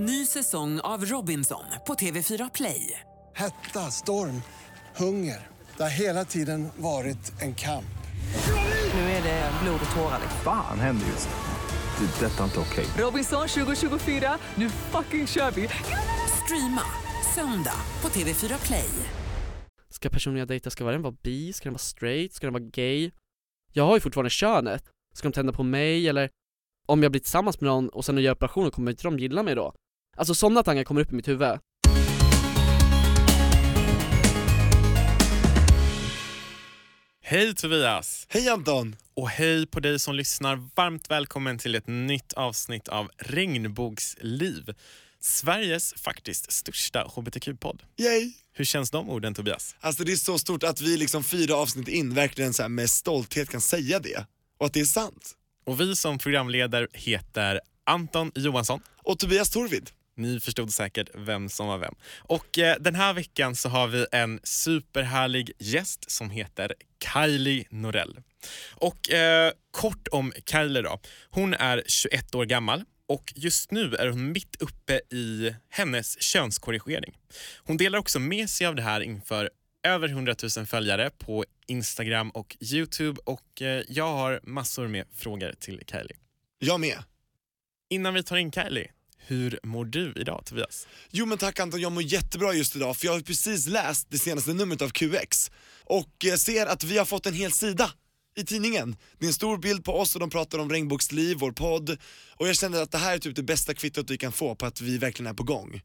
Ny säsong av Robinson på TV4 Play. Hetta, storm, hunger. Det har hela tiden varit en kamp. Nu är det blod och tårar. Fan händer just nu. Det. är Detta är inte okej. Robinson 2024, nu fucking kör vi! Streama söndag på TV4 Play. Ska personen jag dejtar, ska den vara bi? Ska den vara straight? Ska den vara gay? Jag har ju fortfarande könet. Ska de tända på mig eller? Om jag blir tillsammans med någon och sen gör operationen, kommer inte de gilla mig då? Alltså sådana tankar kommer upp i mitt huvud. Hej Tobias! Hej Anton! Och hej på dig som lyssnar. Varmt välkommen till ett nytt avsnitt av Regnbågsliv. Sveriges faktiskt största hbtq-podd. Yay! Hur känns de orden Tobias? Alltså det är så stort att vi liksom fyra avsnitt in verkligen så här med stolthet kan säga det. Och att det är sant. Och vi som programleder heter Anton Johansson. Och Tobias Torvid. Ni förstod säkert vem som var vem. Och eh, den här veckan så har vi en superhärlig gäst som heter Kylie Norell. Och eh, kort om Kylie då. Hon är 21 år gammal och just nu är hon mitt uppe i hennes könskorrigering. Hon delar också med sig av det här inför över 100 000 följare på Instagram och Youtube och eh, jag har massor med frågor till Kylie. Jag med. Innan vi tar in Kylie, hur mår du idag Tobias? Jo men tack Anton, jag mår jättebra just idag för jag har precis läst det senaste numret av QX och eh, ser att vi har fått en hel sida i tidningen. Det är en stor bild på oss och de pratar om regnbågsliv, vår podd och jag känner att det här är typ det bästa kvittot vi kan få på att vi verkligen är på gång.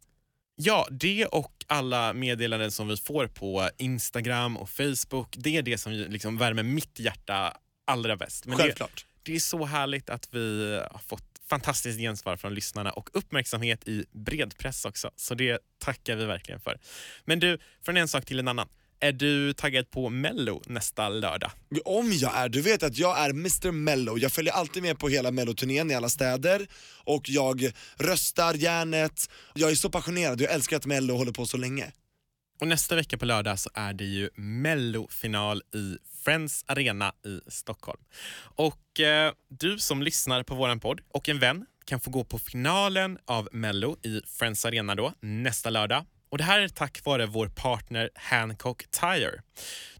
Ja, det och alla meddelanden som vi får på Instagram och Facebook, det är det som liksom värmer mitt hjärta allra bäst. Men det, Självklart. det är så härligt att vi har fått fantastiskt gensvar från lyssnarna och uppmärksamhet i bred press också. Så det tackar vi verkligen för. Men du, från en sak till en annan. Är du taggad på Mello nästa lördag? Om jag är, du vet att jag är Mr Mello, jag följer alltid med på hela melloturnén i alla städer och jag röstar järnet, jag är så passionerad, jag älskar att mello håller på så länge. Och nästa vecka på lördag så är det ju Mello-final i Friends Arena i Stockholm. Och eh, du som lyssnar på våran podd och en vän kan få gå på finalen av Mello i Friends Arena då nästa lördag. Och Det här är tack vare vår partner Hancock Tire.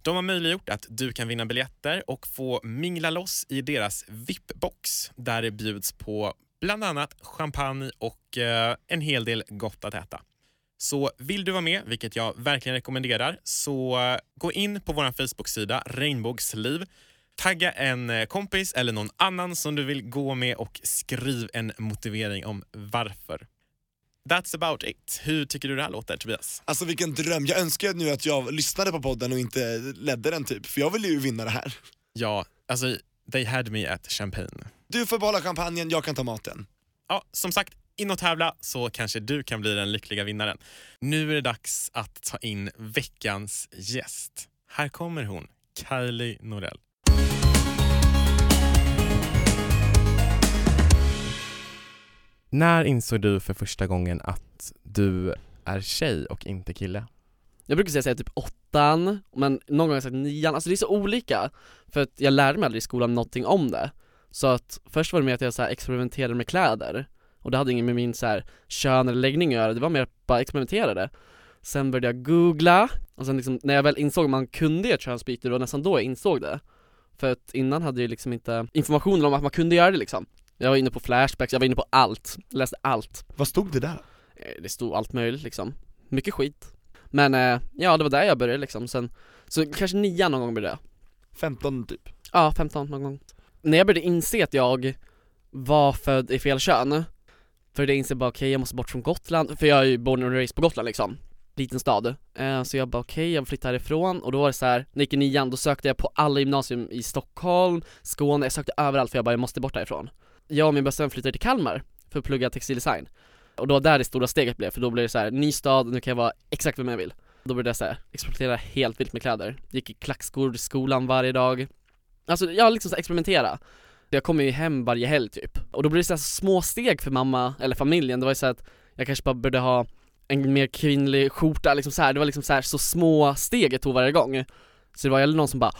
De har möjliggjort att du kan vinna biljetter och få mingla loss i deras VIP-box där det bjuds på bland annat champagne och eh, en hel del gott att äta. Så vill du vara med, vilket jag verkligen rekommenderar, så eh, gå in på vår Facebook-sida Regnbågsliv, tagga en eh, kompis eller någon annan som du vill gå med och skriv en motivering om varför. That's about it. Hur tycker du det här låter Tobias? Alltså vilken dröm, jag önskar nu att jag lyssnade på podden och inte ledde den typ, för jag vill ju vinna det här. Ja, alltså they had me at champagne. Du får behålla champagnen, jag kan ta maten. Ja, som sagt, in och tävla så kanske du kan bli den lyckliga vinnaren. Nu är det dags att ta in veckans gäst. Här kommer hon, Kylie Norell. När insåg du för första gången att du är tjej och inte kille? Jag brukar säga, säga typ åttan, men någon gång har jag sagt nian, alltså det är så olika För att jag lärde mig aldrig i skolan någonting om det Så att först var det mer att jag så här experimenterade med kläder och det hade inget med min så här kön eller läggning att göra, det var mer bara experimenterade Sen började jag googla, och sen liksom, när jag väl insåg att man kunde göra ett könsbyte, det var nästan då jag insåg det. För att innan hade jag liksom inte informationen om att man kunde göra det liksom. Jag var inne på flashbacks, jag var inne på allt, läste allt. Vad stod det där? Eh, Det stod allt möjligt liksom, mycket skit. Men eh, ja, det var där jag började liksom, sen, så kanske nian någon gång började jag 15 typ. Ja, 15 någon gång. När jag började inse att jag var född i fel kön för det inser bara okej, jag måste bort från Gotland, för jag är ju born and raised på Gotland liksom. Liten stad, eh, så jag bara okej, jag flyttar härifrån. Och då var det så här, när jag gick i nian, då sökte jag på alla gymnasium i Stockholm, Skåne, jag sökte överallt för jag bara, jag måste bort härifrån. Jag och min bästa vän flyttade till Kalmar för att plugga textildesign. Och då var där det stora steget blev, för då blev det så här, ny stad, nu kan jag vara exakt vem jag vill. Då började jag så här, experimentera helt vilt med kläder, gick i klackskor till skolan varje dag. Alltså jag liksom så experimentera. Jag kommer ju hem varje helg typ, och då blir det så här små steg för mamma, eller familjen, det var ju så att jag kanske bara började ha en mer kvinnlig skjorta liksom så här. det var liksom så här så små steg jag tog varje gång. Så det var aldrig någon som bara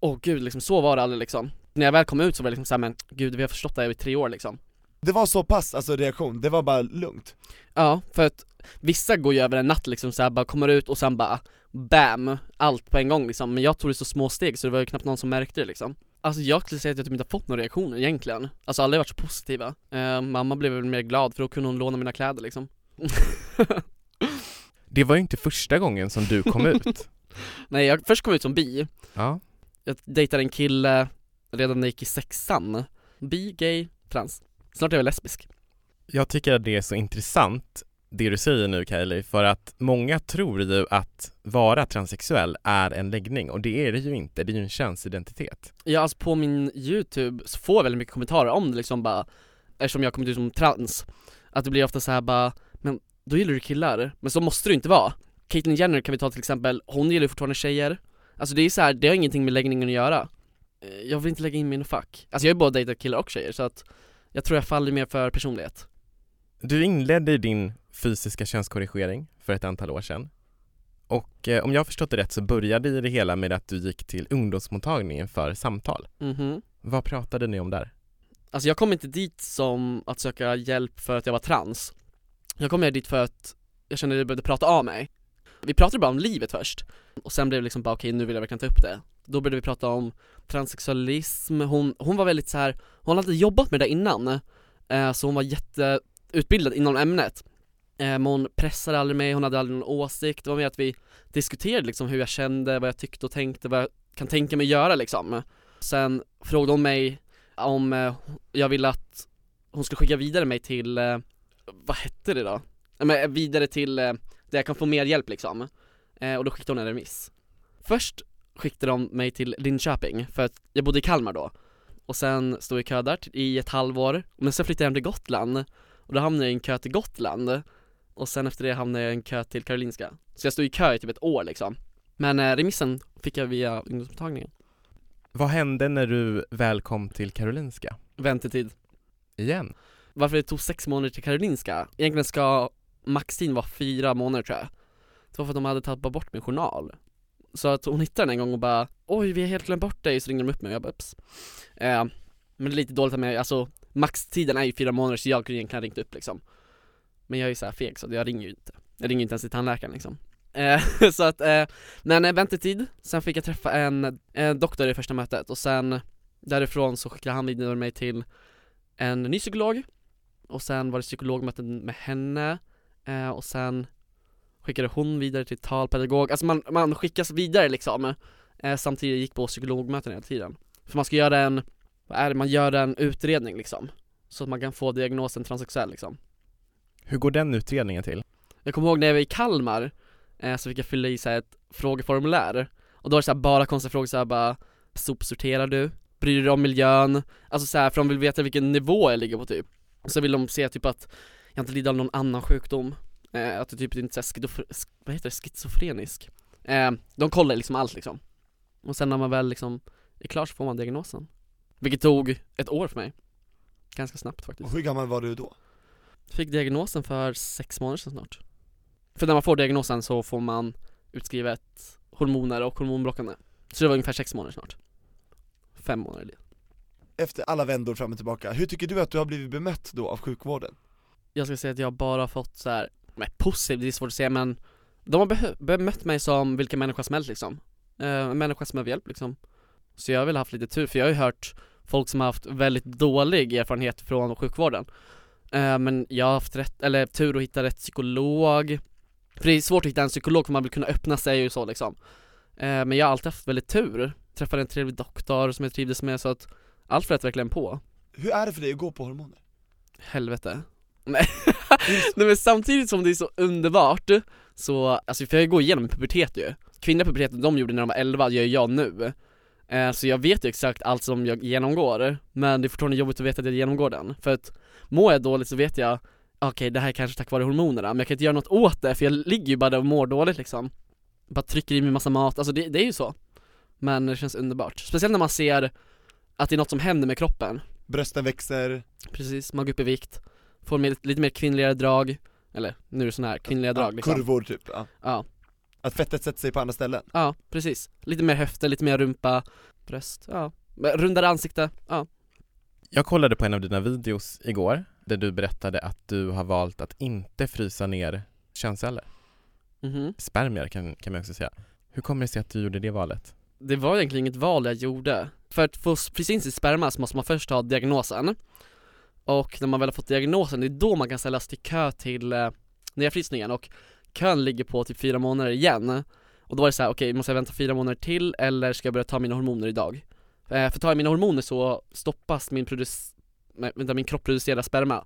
Åh gud, liksom så var det aldrig liksom. När jag väl kom ut så var det liksom såhär, men gud vi har förstått det här i tre år liksom. Det var så pass, alltså reaktion, det var bara lugnt. Ja, för att vissa går ju över en natt liksom så här, bara kommer ut och sen bara BAM! Allt på en gång liksom, men jag tog det så små steg så det var ju knappt någon som märkte det liksom Alltså jag skulle säga att jag typ inte har fått några reaktioner egentligen. Alltså alla har varit så positiva. Eh, Mamma blev väl mer glad för då kunde hon låna mina kläder liksom. Det var ju inte första gången som du kom ut. Nej jag först kom ut som bi. Ja. Jag dejtade en kille redan när jag gick i sexan. Bi, gay, trans. Snart är jag lesbisk. Jag tycker att det är så intressant det du säger nu Kylie, för att många tror ju att vara transsexuell är en läggning och det är det ju inte, det är ju en könsidentitet. Ja alltså på min youtube så får jag väldigt mycket kommentarer om det liksom bara Eftersom jag kommit ut som trans Att det blir ofta så här bara, men då gillar du killar, men så måste du inte vara. Caitlyn Jenner kan vi ta till exempel, hon gillar ju fortfarande tjejer. Alltså det är så här, det har ingenting med läggningen att göra. Eh, jag vill inte lägga in mig fack Alltså jag har ju både dejtat killar och tjejer så att Jag tror jag faller mer för personlighet. Du inledde din fysiska könskorrigering för ett antal år sedan. Och eh, om jag har förstått det rätt så började det hela med att du gick till ungdomsmottagningen för samtal. Mhm Vad pratade ni om där? Alltså jag kom inte dit som att söka hjälp för att jag var trans Jag kom dit för att jag kände att jag behövde prata av mig Vi pratade bara om livet först Och sen blev det liksom bara okej nu vill jag verkligen ta upp det Då började vi prata om transsexualism, hon, hon var väldigt så här. hon hade jobbat med det innan eh, Så hon var utbildad inom ämnet. Eh, Men hon pressade aldrig mig, hon hade aldrig någon åsikt. Det var mer att vi diskuterade liksom hur jag kände, vad jag tyckte och tänkte, vad jag kan tänka mig göra liksom. Sen frågade hon mig om eh, jag ville att hon skulle skicka vidare mig till, eh, vad hette det då? Men eh, vidare till eh, där jag kan få mer hjälp liksom. Eh, Och då skickade hon en remiss. Först skickade de mig till Linköping, för att jag bodde i Kalmar då. Och sen stod jag i kö där i ett halvår, men sen flyttade jag hem till Gotland. Och då hamnade jag i en kö till Gotland. Och sen efter det hamnade jag i en kö till Karolinska. Så jag stod i kö i typ ett år liksom. Men eh, remissen fick jag via ungdomsmottagningen. Vad hände när du väl kom till Karolinska? Väntetid. Igen? varför det tog sex månader till Karolinska, egentligen ska maxtiden vara fyra månader tror jag. Det var för att de hade tappat bort min journal. Så att hon hittade den en gång och bara Oj vi har helt glömt bort dig, så ringde de upp mig och jag bara Ups. eh, Men det är lite dåligt av mig, alltså maxtiden är ju fyra månader så jag kunde egentligen ha ringt upp liksom. Men jag är ju så här feg så jag ringer ju inte. Jag ringer inte ens till tandläkaren liksom. Eh, Så att, eh, men eh, väntetid, sen fick jag träffa en, en doktor i första mötet och sen Därifrån så skickade han vidare mig till en ny psykolog. Och sen var det psykologmöten med henne eh, och sen skickade hon vidare till talpedagog, alltså man, man skickas vidare liksom. Eh, samtidigt gick på psykologmöten hela tiden. För man ska göra en, vad är det, man gör en utredning liksom så att man kan få diagnosen transsexuell liksom Hur går den utredningen till? Jag kommer ihåg när jag var i Kalmar eh, så fick jag fylla i så ett frågeformulär och då var det så här bara konstiga frågor såhär bara Sopsorterar du? Bryr du dig om miljön? Alltså så här, för de vill veta vilken nivå jag ligger på typ Så vill de se typ att jag inte lider av någon annan sjukdom eh, Att jag typ inte är skidof- sk- vad heter det? schizofrenisk eh, De kollar liksom allt liksom Och sen när man väl liksom är klar så får man diagnosen Vilket tog ett år för mig. Ganska snabbt faktiskt. Och hur gammal var du då? Fick diagnosen för sex månader sedan snart. För när man får diagnosen så får man utskrivet hormoner och hormonblockande. Så det var ungefär sex månader snart. Fem månader Efter alla vändor fram och tillbaka, hur tycker du att du har blivit bemött då av sjukvården? Jag ska säga att jag bara fått så här, men positivt, det är svårt att säga men De har bemött mig som vilken människa som helst liksom. Eh, En människa som behöver hjälp liksom Så jag har väl haft lite tur, för jag har ju hört folk som har haft väldigt dålig erfarenhet från sjukvården. Eh, Men jag har haft rätt, eller tur att hitta rätt psykolog. För det är svårt att hitta en psykolog för man vill kunna öppna sig och så liksom. Eh, Men jag har alltid haft väldigt tur. Träffade en trevlig doktor som jag trivdes med så att allt flöt verkligen på. Hur är det för dig att gå på hormoner? Helvete. Nej, Nej men samtidigt som det är så underbart Så, alltså för jag går igenom pubertet ju. Kvinnliga puberteten de gjorde när de var 11, gör jag nu Så jag vet ju exakt allt som jag genomgår Men det är fortfarande jobbigt att veta att jag genomgår den. För att mår jag dåligt så vet jag Okej det här är kanske tack vare hormonerna, men jag kan inte göra något åt det för jag ligger ju bara där och mår dåligt liksom. Bara trycker i mig massa mat, alltså det, det är ju så. Men det känns underbart, speciellt när man ser att det är något som händer med kroppen. Brösten växer, Precis, man går upp i vikt Får lite mer kvinnliga drag. Eller, nu är det sådana här kvinnliga drag liksom. kurvor typ, ja. Ja, Att fettet sätter sig på andra ställen ja, precis Lite mer höfter, lite mer rumpa, bröst, ja Rundare ansikte, ja Jag kollade på en av dina videos igår där du berättade att du har valt att inte frysa ner könsceller. Mhm. Spermier kan, kan man också säga. Hur kommer det sig att du gjorde det valet? Det var egentligen inget val jag gjorde. För att få frysa in sin sperma så måste man först ha diagnosen. Och när man väl har fått diagnosen, det är då man kan ställas till kö till eh, nedfrysningen och kön ligger på typ fyra månader igen. Och då var det så här: okej måste jag vänta fyra månader till eller ska jag börja ta mina hormoner idag? Eh, för tar jag mina hormoner så stoppas min, produc- nej, vänta, min kropp producerar sperma.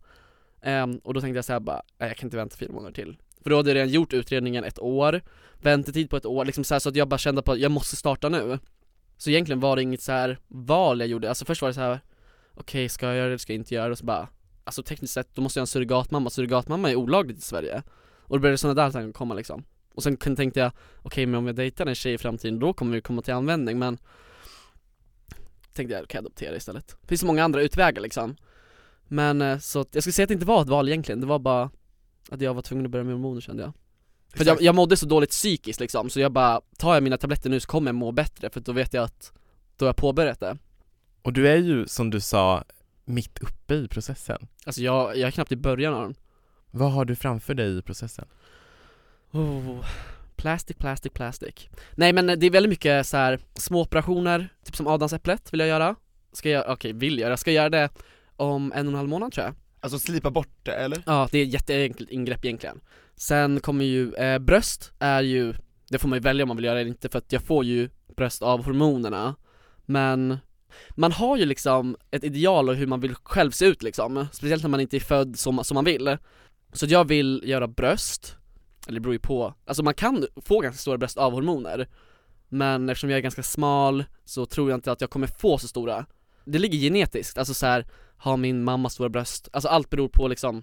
eh, och då tänkte jag såhär bara, nej jag kan inte vänta fyra månader till. För då hade jag redan gjort utredningen ett år, väntetid på ett år, liksom så, här, så att jag bara kände på att jag måste starta nu. Så egentligen var det inget så här val jag gjorde, alltså först var det så här okej ska jag göra det, eller ska jag inte göra det? Och så bara, alltså tekniskt sett då måste jag ha en surrogatmamma, surrogatmamma är olagligt i Sverige. Och då började sådana där tankar komma liksom. Och sen tänkte jag, okej men om jag dejtar en tjej i framtiden då kommer det komma till användning men Tänkte jag, kan jag adoptera istället? Det finns så många andra utvägar liksom Men eh, så jag skulle säga att det inte var ett val egentligen, det var bara att jag var tvungen att börja med hormoner kände jag För jag, jag mådde så dåligt psykiskt liksom, så jag bara, tar jag mina tabletter nu så kommer jag må bättre för då vet jag att då har jag påbörjat det Och du är ju, som du sa, mitt uppe i processen. Alltså jag, jag är knappt i början av den Vad har du framför dig i processen? Oh, plastic, plastic, plastic. Nej men det är väldigt mycket så här små operationer, typ som adamsäpplet vill jag göra. Ska jag göra, okej vill jag, jag ska göra det om en och en halv månad tror jag. Alltså slipa bort det eller? Ja, det är ett jätteenkelt ingrepp egentligen. Sen kommer ju, eh, bröst är ju, det får man ju välja om man vill göra det eller inte för att jag får ju bröst av hormonerna. Men man har ju liksom ett ideal av hur man vill själv se ut liksom, speciellt när man inte är född som, som man vill. Så jag vill göra bröst, eller det beror ju på, alltså man kan få ganska stora bröst av hormoner Men eftersom jag är ganska smal så tror jag inte att jag kommer få så stora. Det ligger genetiskt, alltså så här, har min mamma stora bröst, alltså allt beror på liksom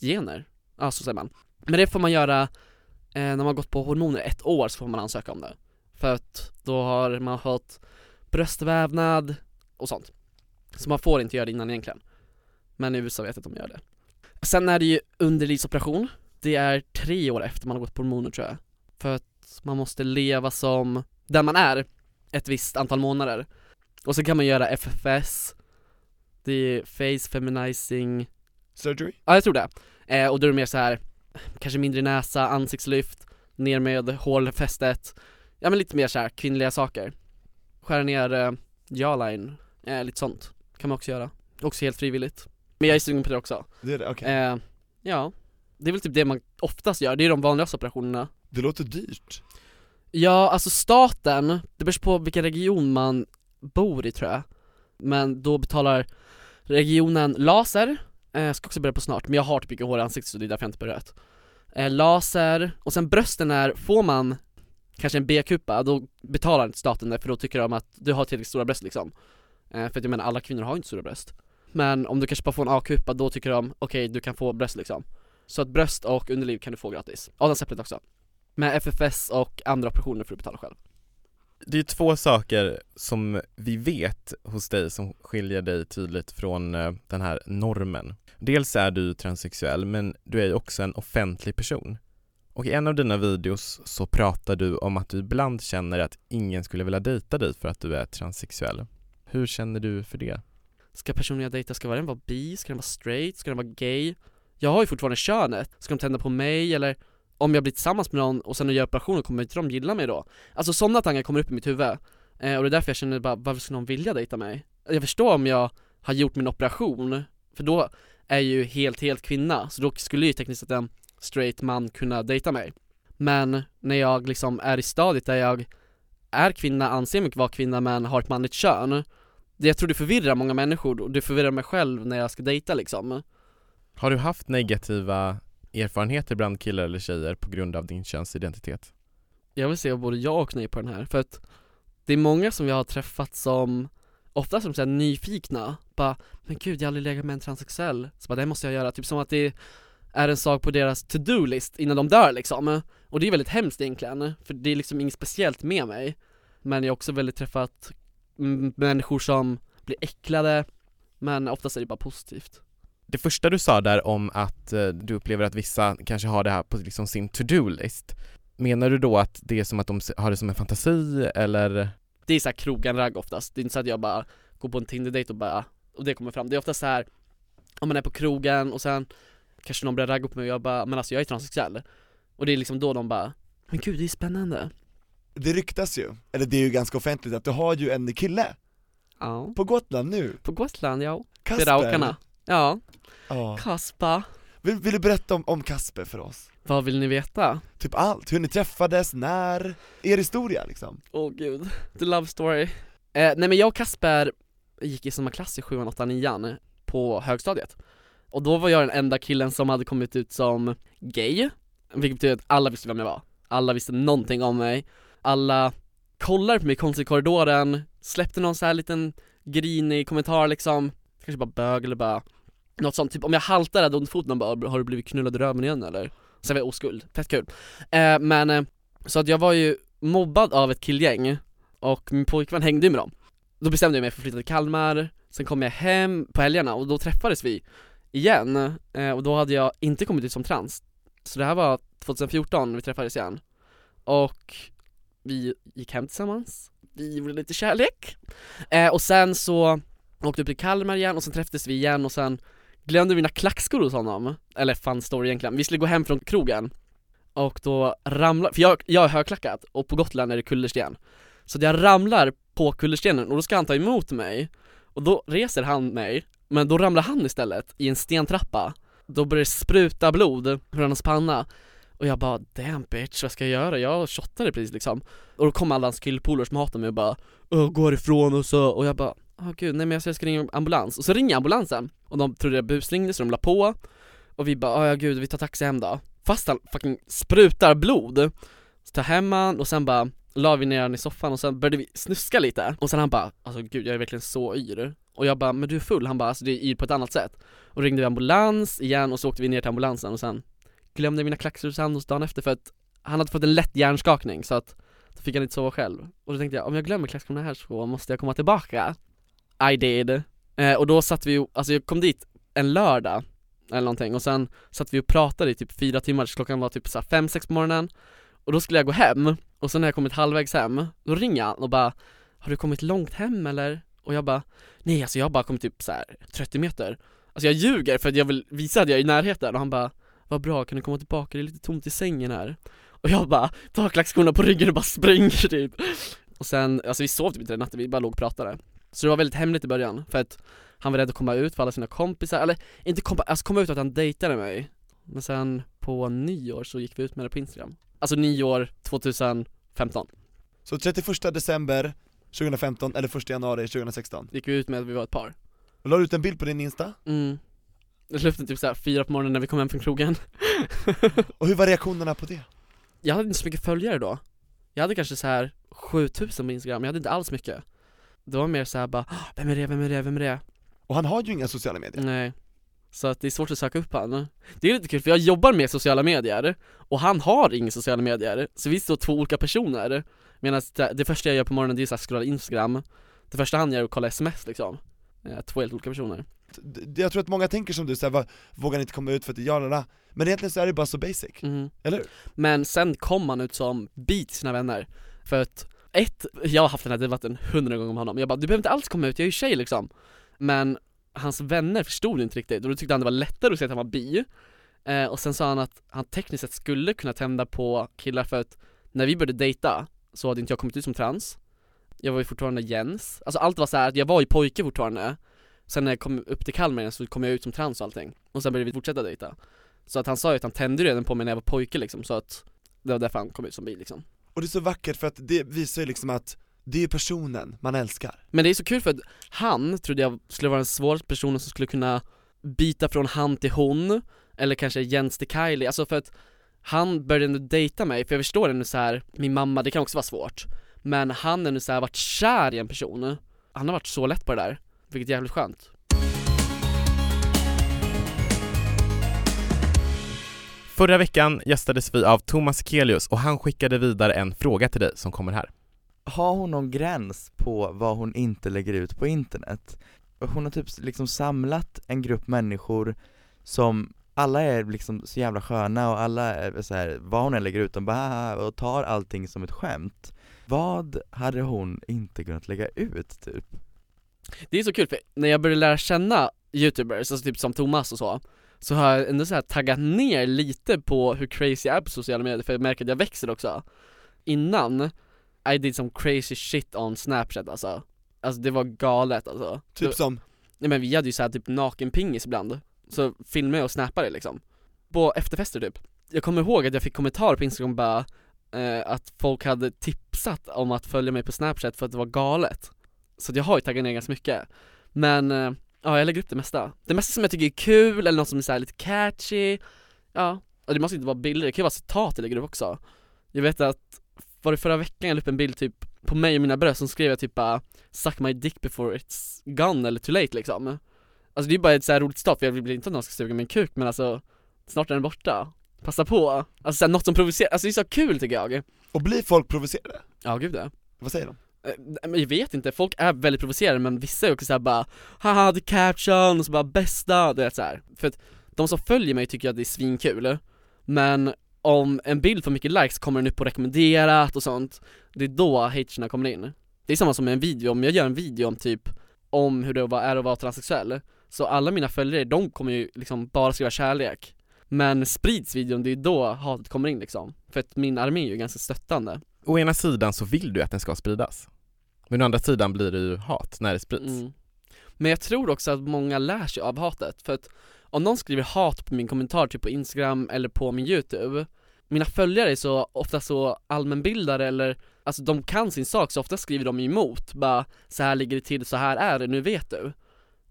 gener, ja så säger man. Men det får man göra eh, när man har gått på hormoner ett år så får man ansöka om det. För att då har man fått bröstvävnad och sånt. Så man får inte göra det innan egentligen. Men i USA vet jag att de gör det. Sen är det ju underlivsoperation. Det är tre år efter man har gått på hormoner tror jag. För att man måste leva som den man är ett visst antal månader. Och så kan man göra FFS Det är face feminizing. Surgery? Ja jag tror det, eh, och då är det mer så här kanske mindre näsa, ansiktslyft, ner med hårfästet. Ja men lite mer så här kvinnliga saker. Skära ner eh, jawline, eh, lite sånt kan man också göra. Också helt frivilligt Men jag är sugen på det också. Det är det, okej. eh, Ja, det är väl typ det man oftast gör, det är de vanligaste operationerna. Det låter dyrt. Ja, alltså staten, det beror på vilken region man bor i tror jag. Men då betalar regionen laser, eh, jag ska också börja på snart, men jag har typ mycket hår i ansiktet så det är därför jag inte börjat eh, Laser, och sen brösten är, får man kanske en B-kupa, då betalar inte staten det för då tycker de att du har tillräckligt stora bröst liksom. Eh, För att jag menar, alla kvinnor har ju inte stora bröst men om du kanske bara får en A-kupa, då tycker de, okej du kan få bröst liksom Så att bröst och underliv kan du få gratis, adamsäpplet också Med FFS och andra operationer får du betala själv Det är två saker som vi vet hos dig som skiljer dig tydligt från eh, den här normen. Dels är du transsexuell, men du är ju också en offentlig person. Och i en av dina videos så pratar du om att du ibland känner att ingen skulle vilja dejta dig för att du är transsexuell. Hur känner du för det? Ska personen jag dejtar, ska den vara bi? Ska den vara straight? Ska den vara gay? Jag har ju fortfarande könet, ska de tända på mig eller om jag blir tillsammans med någon och sen gör operationen kommer inte de gilla mig då? Alltså sådana tankar kommer upp i mitt huvud eh, och det är därför jag känner bara, varför skulle någon vilja dejta mig? Jag förstår om jag har gjort min operation, för då är jag ju helt, helt kvinna, så då skulle ju tekniskt sett en straight man kunna dejta mig Men när jag liksom är i stadiet där jag är kvinna, anser mig vara kvinna men har ett manligt kön det jag tror det förvirrar många människor och det förvirrar mig själv när jag ska dejta liksom. Har du haft negativa erfarenheter bland killar eller tjejer på grund av din könsidentitet? Jag vill säga både ja och nej på den här, för att det är många som jag har träffat som Ofta som såhär nyfikna, bara Men gud jag har aldrig legat med en transsexuell, så bara det måste jag göra, typ som att det är en sak på deras to-do-list innan de dör liksom. Och det är väldigt hemskt egentligen, för det är liksom inget speciellt med mig. Men jag har också väldigt träffat människor som blir äcklade Men oftast är det bara positivt Det första du sa där om att eh, du upplever att vissa kanske har det här på liksom sin to-do-list Menar du då att det är som att de har det som en fantasi eller? Det är såhär krogen-ragg oftast, det är inte så att jag bara går på en Tinder-dejt och bara och det kommer fram. Det är ofta så här om man är på krogen och sen kanske någon börjar ragga på mig och jag bara, men alltså jag är transsexuell. Och det är liksom då de bara, men gud det är spännande. Det ryktas ju, eller det är ju ganska offentligt, att du har ju en kille Ja. på Gotland nu, På Gotland, ja. Kasper. Raukarna. Ja, Ja. Kaspa. Vill, vill du berätta om, om Kasper för oss? Vad vill ni veta? Typ allt, hur ni träffades, när, er historia liksom Åh gud, the love story. Eh, nej men jag och Kasper gick i samma klass i 7 8 9 på högstadiet. Och då var jag den enda killen som hade kommit ut som gay, vilket betyder att alla visste vem jag var. Alla visste någonting om mig. Alla kollade på mig konstigt i korridoren, släppte någon så här liten grinig kommentar liksom, kanske bara bög eller bara något sånt, typ om jag haltar hade ont i foten och bara 'Har du blivit knullad i röven igen eller?' Sen var jag oskuld, fett kul. Eh, men, eh, så att jag var ju mobbad av ett killgäng och min pojkvän hängde ju med dem. Då bestämde jag mig för att flytta till Kalmar, sen kom jag hem på helgerna och då träffades vi igen eh, och då hade jag inte kommit ut som trans. Så det här var 2014 vi träffades igen. Och vi gick hem tillsammans, vi gjorde lite kärlek. Eh, och sen så åkte vi upp till Kalmar igen och sen träffades vi igen och sen glömde mina klackskor hos honom. Eller fun story egentligen. Vi skulle gå hem från krogen och då ramlar, för jag, jag är högklackat och på Gotland är det kullersten Så jag ramlar på kullerstenen och då ska han ta emot mig Och då reser han mig, men då ramlar han istället i en stentrappa Då börjar det spruta blod från hans panna och jag bara 'damn bitch, vad ska jag göra? Jag shottade precis liksom. Och då kom alla hans killpolare som hatar mig och bara 'Åh, gå ifrån' och så, och jag bara Åh gud, nej men jag ska, jag ska ringa ambulans, och så ringer ambulansen. Och de trodde jag busringde så de la på. Och vi bara 'Åh ja gud, vi tar taxi hem då' Fast han fucking sprutar blod. Så tar hem han och sen bara la vi ner han i soffan och sen började vi snuska lite. Och sen han bara 'Alltså gud jag är verkligen så yr' Och jag bara 'Men du är full' Han bara 'Alltså det är yr på ett annat sätt' Och ringde vi ambulans igen och så åkte vi ner till ambulansen och sen Glömde mina klackskor hos Anders dagen efter för att Han hade fått en lätt hjärnskakning så att Då fick han inte sova själv. Och då tänkte jag om jag glömmer klackskorna här så måste jag komma tillbaka. I did. Eh, Och då satt vi, alltså jag kom dit en lördag eller någonting och sen satt vi och pratade i typ fyra timmar, så klockan var typ såhär fem, sex på morgonen. Och då skulle jag gå hem, och sen när jag kommit halvvägs hem, då ringer han och bara Har du kommit långt hem eller? Och jag bara Nej alltså jag har bara kommit typ så här 30 meter. Alltså jag ljuger för att jag vill visa att jag är i närheten. Och han bara vad bra, kan du komma tillbaka? Det är lite tomt i sängen här. Och jag bara tar klackskorna på ryggen och bara springer typ. Och sen, alltså vi sov typ inte den natten, vi bara låg och pratade. Så det var väldigt hemligt i början, för att han var rädd att komma ut för alla sina kompisar, eller inte komma, alltså komma ut att han dejtade mig. Men sen på nyår så gick vi ut med det på Instagram. Alltså nyår 2015 Så 31 december 2015 eller 1 januari 2016 gick vi ut med att vi var ett par. Och la du ut en bild på din Insta? Mm Det slutade typ såhär fyra på morgonen när vi kom hem från krogen. Och hur var reaktionerna på det? Jag hade inte så mycket följare då. Jag hade kanske så här 7000 på Instagram, jag hade inte alls mycket. Det var mer såhär bara, "Ah, vem är det, vem är det, vem är det? Och han har ju inga sociala medier. Nej. Så att det är svårt att söka upp han. Det är lite kul för jag jobbar med sociala medier Och han har inga sociala medier. Så vi står två olika personer. Medan det, första jag gör på morgonen det är så här scrolla Instagram. Det första han gör är att kolla sms liksom. Eh, Två helt olika personer Jag tror att många tänker som du, såhär, va, vågar inte komma ut för att det Men egentligen så är det bara så basic, mm. eller hur? Men sen kom han ut som till sina vänner. För att, ett, jag har haft den här debatten hundra gånger med honom. Jag bara, du behöver inte alls komma ut, jag är ju tjej liksom. Men hans vänner förstod inte riktigt och då tyckte han det var lättare att säga att han var bi. Eh, Och sen sa han att han tekniskt sett skulle kunna tända på killar för att när vi började dejta så hade inte jag kommit ut som trans. Jag var ju fortfarande Jens, alltså allt var så här jag var ju pojke fortfarande Sen när jag kom upp till Kalmar igen så kom jag ut som trans och allting. Och sen började vi fortsätta dejta. Så att han sa ju att han tände redan på mig när jag var pojke liksom så att Det var därför han kom ut som bi liksom. Och det är så vackert för att det visar ju liksom att det är personen man älskar. Men det är så kul för att han trodde jag skulle vara den svåraste personen som skulle kunna byta från han till hon Eller kanske Jens till Kylie, alltså för att han började ändå dejta mig, för jag förstår ändå så här, min mamma, det kan också vara svårt. Men han har ändå så här varit kär i en person. Han har varit så lätt på det där, vilket är jävligt skönt Förra veckan gästades vi av Thomas Kelius och han skickade vidare en fråga till dig som kommer här. Har hon någon gräns på vad hon inte lägger ut på internet? Hon har typ liksom samlat en grupp människor som alla är liksom så jävla sköna och alla är så här, vad hon än lägger ut, de bara och tar allting som ett skämt Vad hade hon inte kunnat lägga ut typ? Det är så kul för när jag började lära känna youtubers, alltså typ som Thomas och så Så har jag ändå så här taggat ner lite på hur crazy jag är på sociala medier för jag märker att jag växer också. Innan, I did some crazy shit on snapchat alltså. Alltså det var galet alltså. Typ som, Nej men vi hade ju såhär typ nakenpingis ibland Så filmade jag och snappade liksom. På efterfester typ. Jag kommer ihåg att jag fick kommentarer på instagram bara eh, Att folk hade tipsat om att följa mig på snapchat för att det var galet Så jag har ju taggat ner ganska mycket. Men, eh, ja jag lägger upp det mesta. Det mesta som jag tycker är kul eller något som är så lite catchy Ja, och det måste inte vara bilder, det kan ju vara citat jag lägger upp också. Jag vet att, var det förra veckan jag la upp en bild typ på mig och mina bröst, som skrev jag typ bara 'Suck my dick before it's gone' eller 'too late' liksom. Alltså det är bara ett så här roligt citat för jag vill inte att någon ska suga min kuk men alltså Snart är den borta, passa på! Alltså såhär, något som provocerar, alltså det är så kul tycker jag. Och blir folk provocerade? Ja gud ja. Vad säger de? Eh, jag vet inte, folk är väldigt provocerade men vissa är också såhär bara Haha the caption, och så bara bästa, du vet såhär För att de som följer mig tycker att det är svinkul Men om en bild får mycket likes kommer den upp på rekommenderat och sånt Det är då haterna kommer in. Det är samma som med en video, om jag gör en video om typ Om hur det är att vara transsexuell Så alla mina följare, de kommer ju liksom bara skriva kärlek. Men sprids videon, det är då hatet kommer in liksom. För att min armé är ju ganska stöttande. Å ena sidan så vill du att den ska spridas, men å andra sidan blir det ju hat när det sprids. Mm. Men jag tror också att många lär sig av hatet, för att om någon skriver hat på min kommentar typ på instagram eller på min youtube Mina följare är så ofta så allmänbildade eller, alltså de kan sin sak så ofta skriver de emot, bara så här ligger det till, så här är det, nu vet du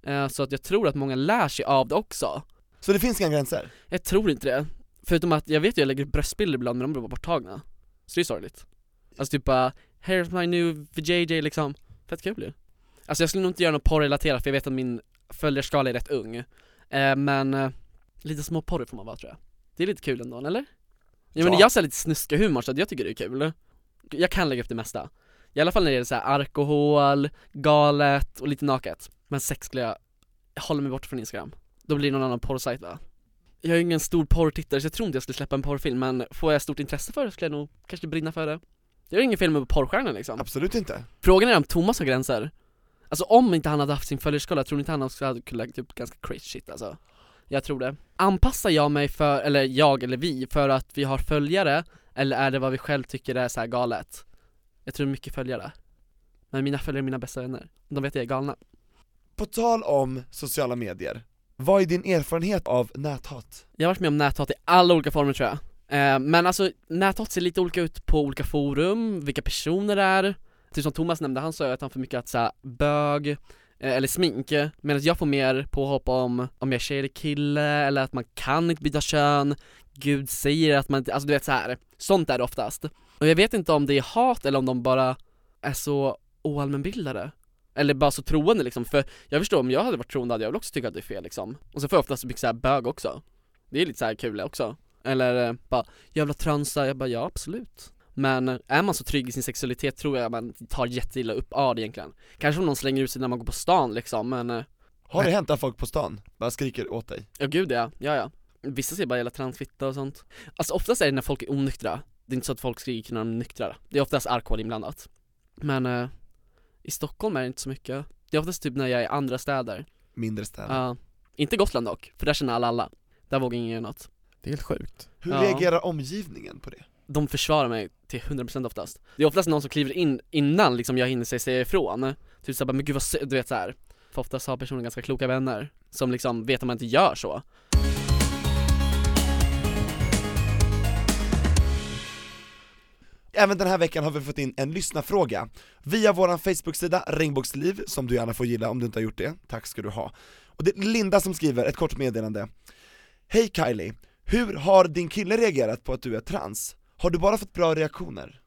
Eh, Så att jag tror att många lär sig av det också Så det finns inga gränser? Jag tror inte det, förutom att jag vet att jag lägger upp bröstbilder ibland men de blir borttagna Så det är sorgligt Alltså typ bara, here's my new VJJ liksom, fett kul ju. Alltså jag skulle nog inte göra något porrrelaterat för jag vet att min följarskala är rätt ung. Eh, Men, eh, lite små porr får man vara tror jag. Det är lite kul ändå, eller? Ja, men Ja. jag har lite snuska humor så jag tycker det är kul. Jag kan lägga upp det mesta. I alla fall när det gäller så här alkohol, galet och lite naket. Men sex skulle jag hålla mig borta från instagram. Då blir det någon annan porrsajt va? Jag är ju ingen stor porrtittare så jag tror inte jag skulle släppa en porrfilm men får jag stort intresse för det skulle jag nog kanske brinna för det Jag är ingen film på porrstjärna liksom Absolut inte. Frågan är om Thomas har gränser Alltså om inte han hade haft sin följarskala, tror ni inte han också hade kunnat lägga upp ganska crazy shit alltså? Jag tror det Anpassar jag mig för, eller jag eller vi, för att vi har följare? Eller är det vad vi själv tycker är så här galet? Jag tror mycket följare Men mina följare är mina bästa vänner, de vet jag är galna På tal om sociala medier, vad är din erfarenhet av näthat? Jag har varit med om näthat i alla olika former tror jag eh, Men alltså, näthat ser lite olika ut på olika forum, vilka personer det är. Typ som Thomas nämnde, han sa ju att han får mycket att säga bög, eh, eller smink Medan jag får mer påhopp om, om jag är tjej eller kille, eller att man kan inte byta kön. Gud säger att man inte, alltså du vet så här. sånt är det oftast. Och jag vet inte om det är hat eller om de bara är så oallmänbildade eller bara så troende liksom, för jag förstår om jag hade varit troende hade jag väl också tyckt att det är fel liksom. Och så får jag oftast mycket såhär bög också. Det är lite såhär kul också. Eller eh, bara, jävla transa, jag bara ja absolut. Men eh, är man så trygg i sin sexualitet tror jag man tar jätteilla upp av det egentligen. Kanske om någon slänger ut sig när man går på stan liksom men eh, Har det hänt att folk på stan bara skriker åt dig? Ja gud ja, ja ja. Vissa säger bara jävla transfitta och sånt. Alltså oftast är det när folk är onyktra. Det är inte så att folk skriker när de är nyktra. Det är oftast alkohol inblandat. Men eh, i Stockholm är det inte så mycket. Det är oftast typ när jag är i andra städer. Mindre städer. Ja, inte Gotland dock, för där känner alla alla. Där vågar ingen göra något Det är helt sjukt. Hur Ja. reagerar omgivningen på det? De försvarar mig till 100% oftast Det är oftast någon som kliver in innan liksom jag hinner säga- ifrån Typ såhär men gud vad sö-" du vet såhär För oftast har personen ganska kloka vänner Som liksom vet att man inte gör så Även den här veckan har vi fått in en lyssnarfråga via våran Facebook-sida Regnbågsliv, som du gärna får gilla om du inte har gjort det, tack ska du ha. Och det är Linda som skriver ett kort meddelande Hej Kylie, hur har din kille reagerat på att du är trans? Har du bara fått bra reaktioner?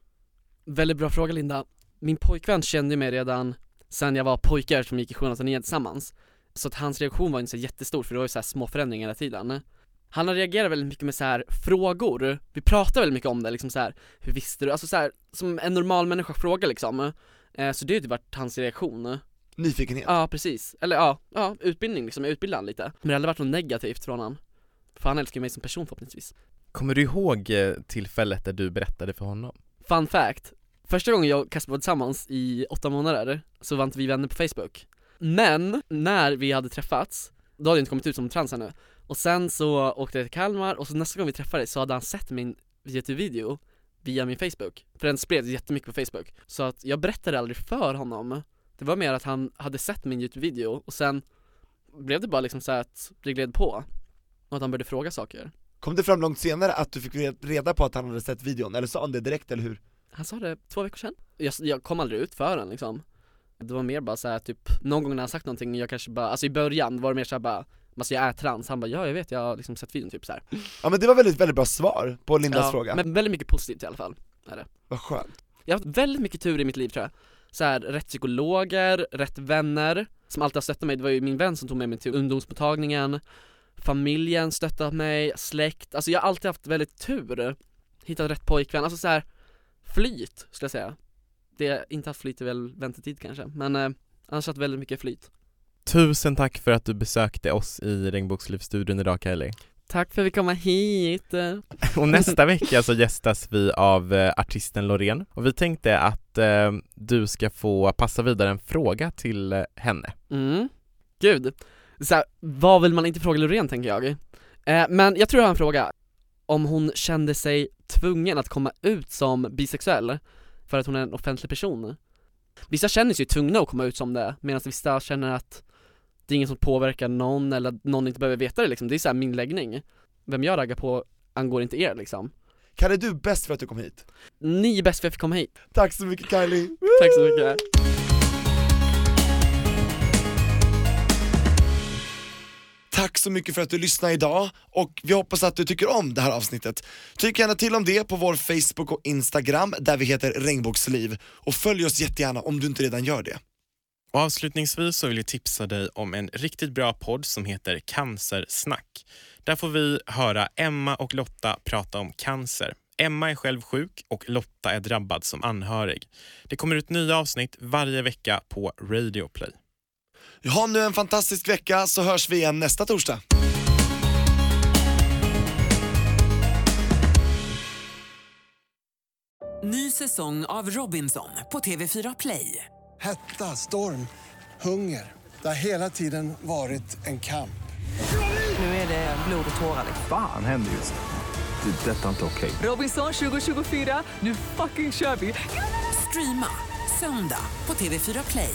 Väldigt bra fråga Linda. Min pojkvän kände mig redan sen jag var pojkar som gick i sjuan och nian tillsammans. Så att hans reaktion var inte så jättestor för det var ju så här små förändringar hela tiden. Han har reagerat väldigt mycket med så här frågor, vi pratar väldigt mycket om det liksom så här, hur visste du? Alltså så här, som en normal människa frågar liksom. Eh, Så det har ju typ varit hans reaktion. Nyfikenhet? Ja precis, eller ja, ja utbildning liksom, jag utbildar han lite. Men det har aldrig varit något negativt från han För han älskar mig som person förhoppningsvis. Kommer du ihåg eh, tillfället där du berättade för honom? Fun fact, första gången jag och Kasper var tillsammans i åtta månader så var inte vi vänner på Facebook. Men när vi hade träffats, då hade jag inte kommit ut som trans ännu. Och sen så åkte jag till Kalmar och så nästa gång vi träffades så hade han sett min Youtube-video via min Facebook. För den spreds jättemycket på Facebook. Så att jag berättade aldrig för honom. Det var mer att han hade sett min Youtube-video och sen blev det bara liksom så att det gled på Och att han började fråga saker. Kom det fram långt senare att du fick reda på att han hade sett videon, eller sa han det direkt eller hur? Han sa det två veckor sedan. Jag, jag kom aldrig ut för den liksom. Det var mer bara så här, typ, någon gång när han sagt någonting, jag kanske bara, alltså i början var det mer såhär bara Alltså jag är trans, han bara ja jag vet, jag har liksom sett videon typ så här. Ja men det var väldigt, väldigt bra svar på Lindas ja, fråga. Men väldigt mycket positivt i alla fall, är det. Vad skönt. Jag har haft väldigt mycket tur i mitt liv tror jag. Så här, rätt psykologer, rätt vänner som alltid har stöttat mig, det var ju min vän som tog med mig till ungdomsmottagningen Familjen stöttat mig, släkt, alltså jag har alltid haft väldigt tur Hittat rätt pojkvän, alltså så här flyt skulle jag säga. Det inte haft flyt är väl väntetid kanske, men eh, annars har haft väldigt mycket flyt. Tusen tack för att du besökte oss i Regnbokslivsstudion idag Kylie Tack för att vi kom hit. Och nästa vecka så gästas vi av eh, artisten Loreen. Och vi tänkte att eh, du ska få passa vidare en fråga till eh, henne. Mm, gud. Så här, vad vill man inte fråga Loreen tänker jag? Eh, men jag tror jag har en fråga. Om hon kände sig tvungen att komma ut som bisexuell för att hon är en offentlig person? Vissa känner sig ju tvungna att komma ut som det, medan vissa känner att det är ingen som påverkar någon eller att någon inte behöver veta det liksom. Det är så här min läggning. Vem jag raggar på angår inte er liksom. Kalle du är bäst för att du kom hit Ni är bäst för att jag fick komma hit. Tack så mycket Kylie Tack så mycket. Tack så mycket för att du lyssnade idag och vi hoppas att du tycker om det här avsnittet. Tyck gärna till om det på vår Facebook och Instagram där vi heter Regnbågsliv och följ oss jättegärna om du inte redan gör det. Och avslutningsvis så vill jag tipsa dig om en riktigt bra podd som heter Cancersnack. Där får vi höra Emma och Lotta prata om cancer. Emma är själv sjuk och Lotta är drabbad som anhörig. Det kommer ut nya avsnitt varje vecka på Radio Play. Ha nu en fantastisk vecka så hörs vi igen nästa torsdag. Ny säsong av Robinson på TV4 Play. Hetta, storm, hunger. Det har hela tiden varit en kamp. Nu är det blod och tårar. Fan händer just nu. Det. är Detta är inte okej. Robinson 2024, nu fucking kör vi! Streama söndag på TV4 Play.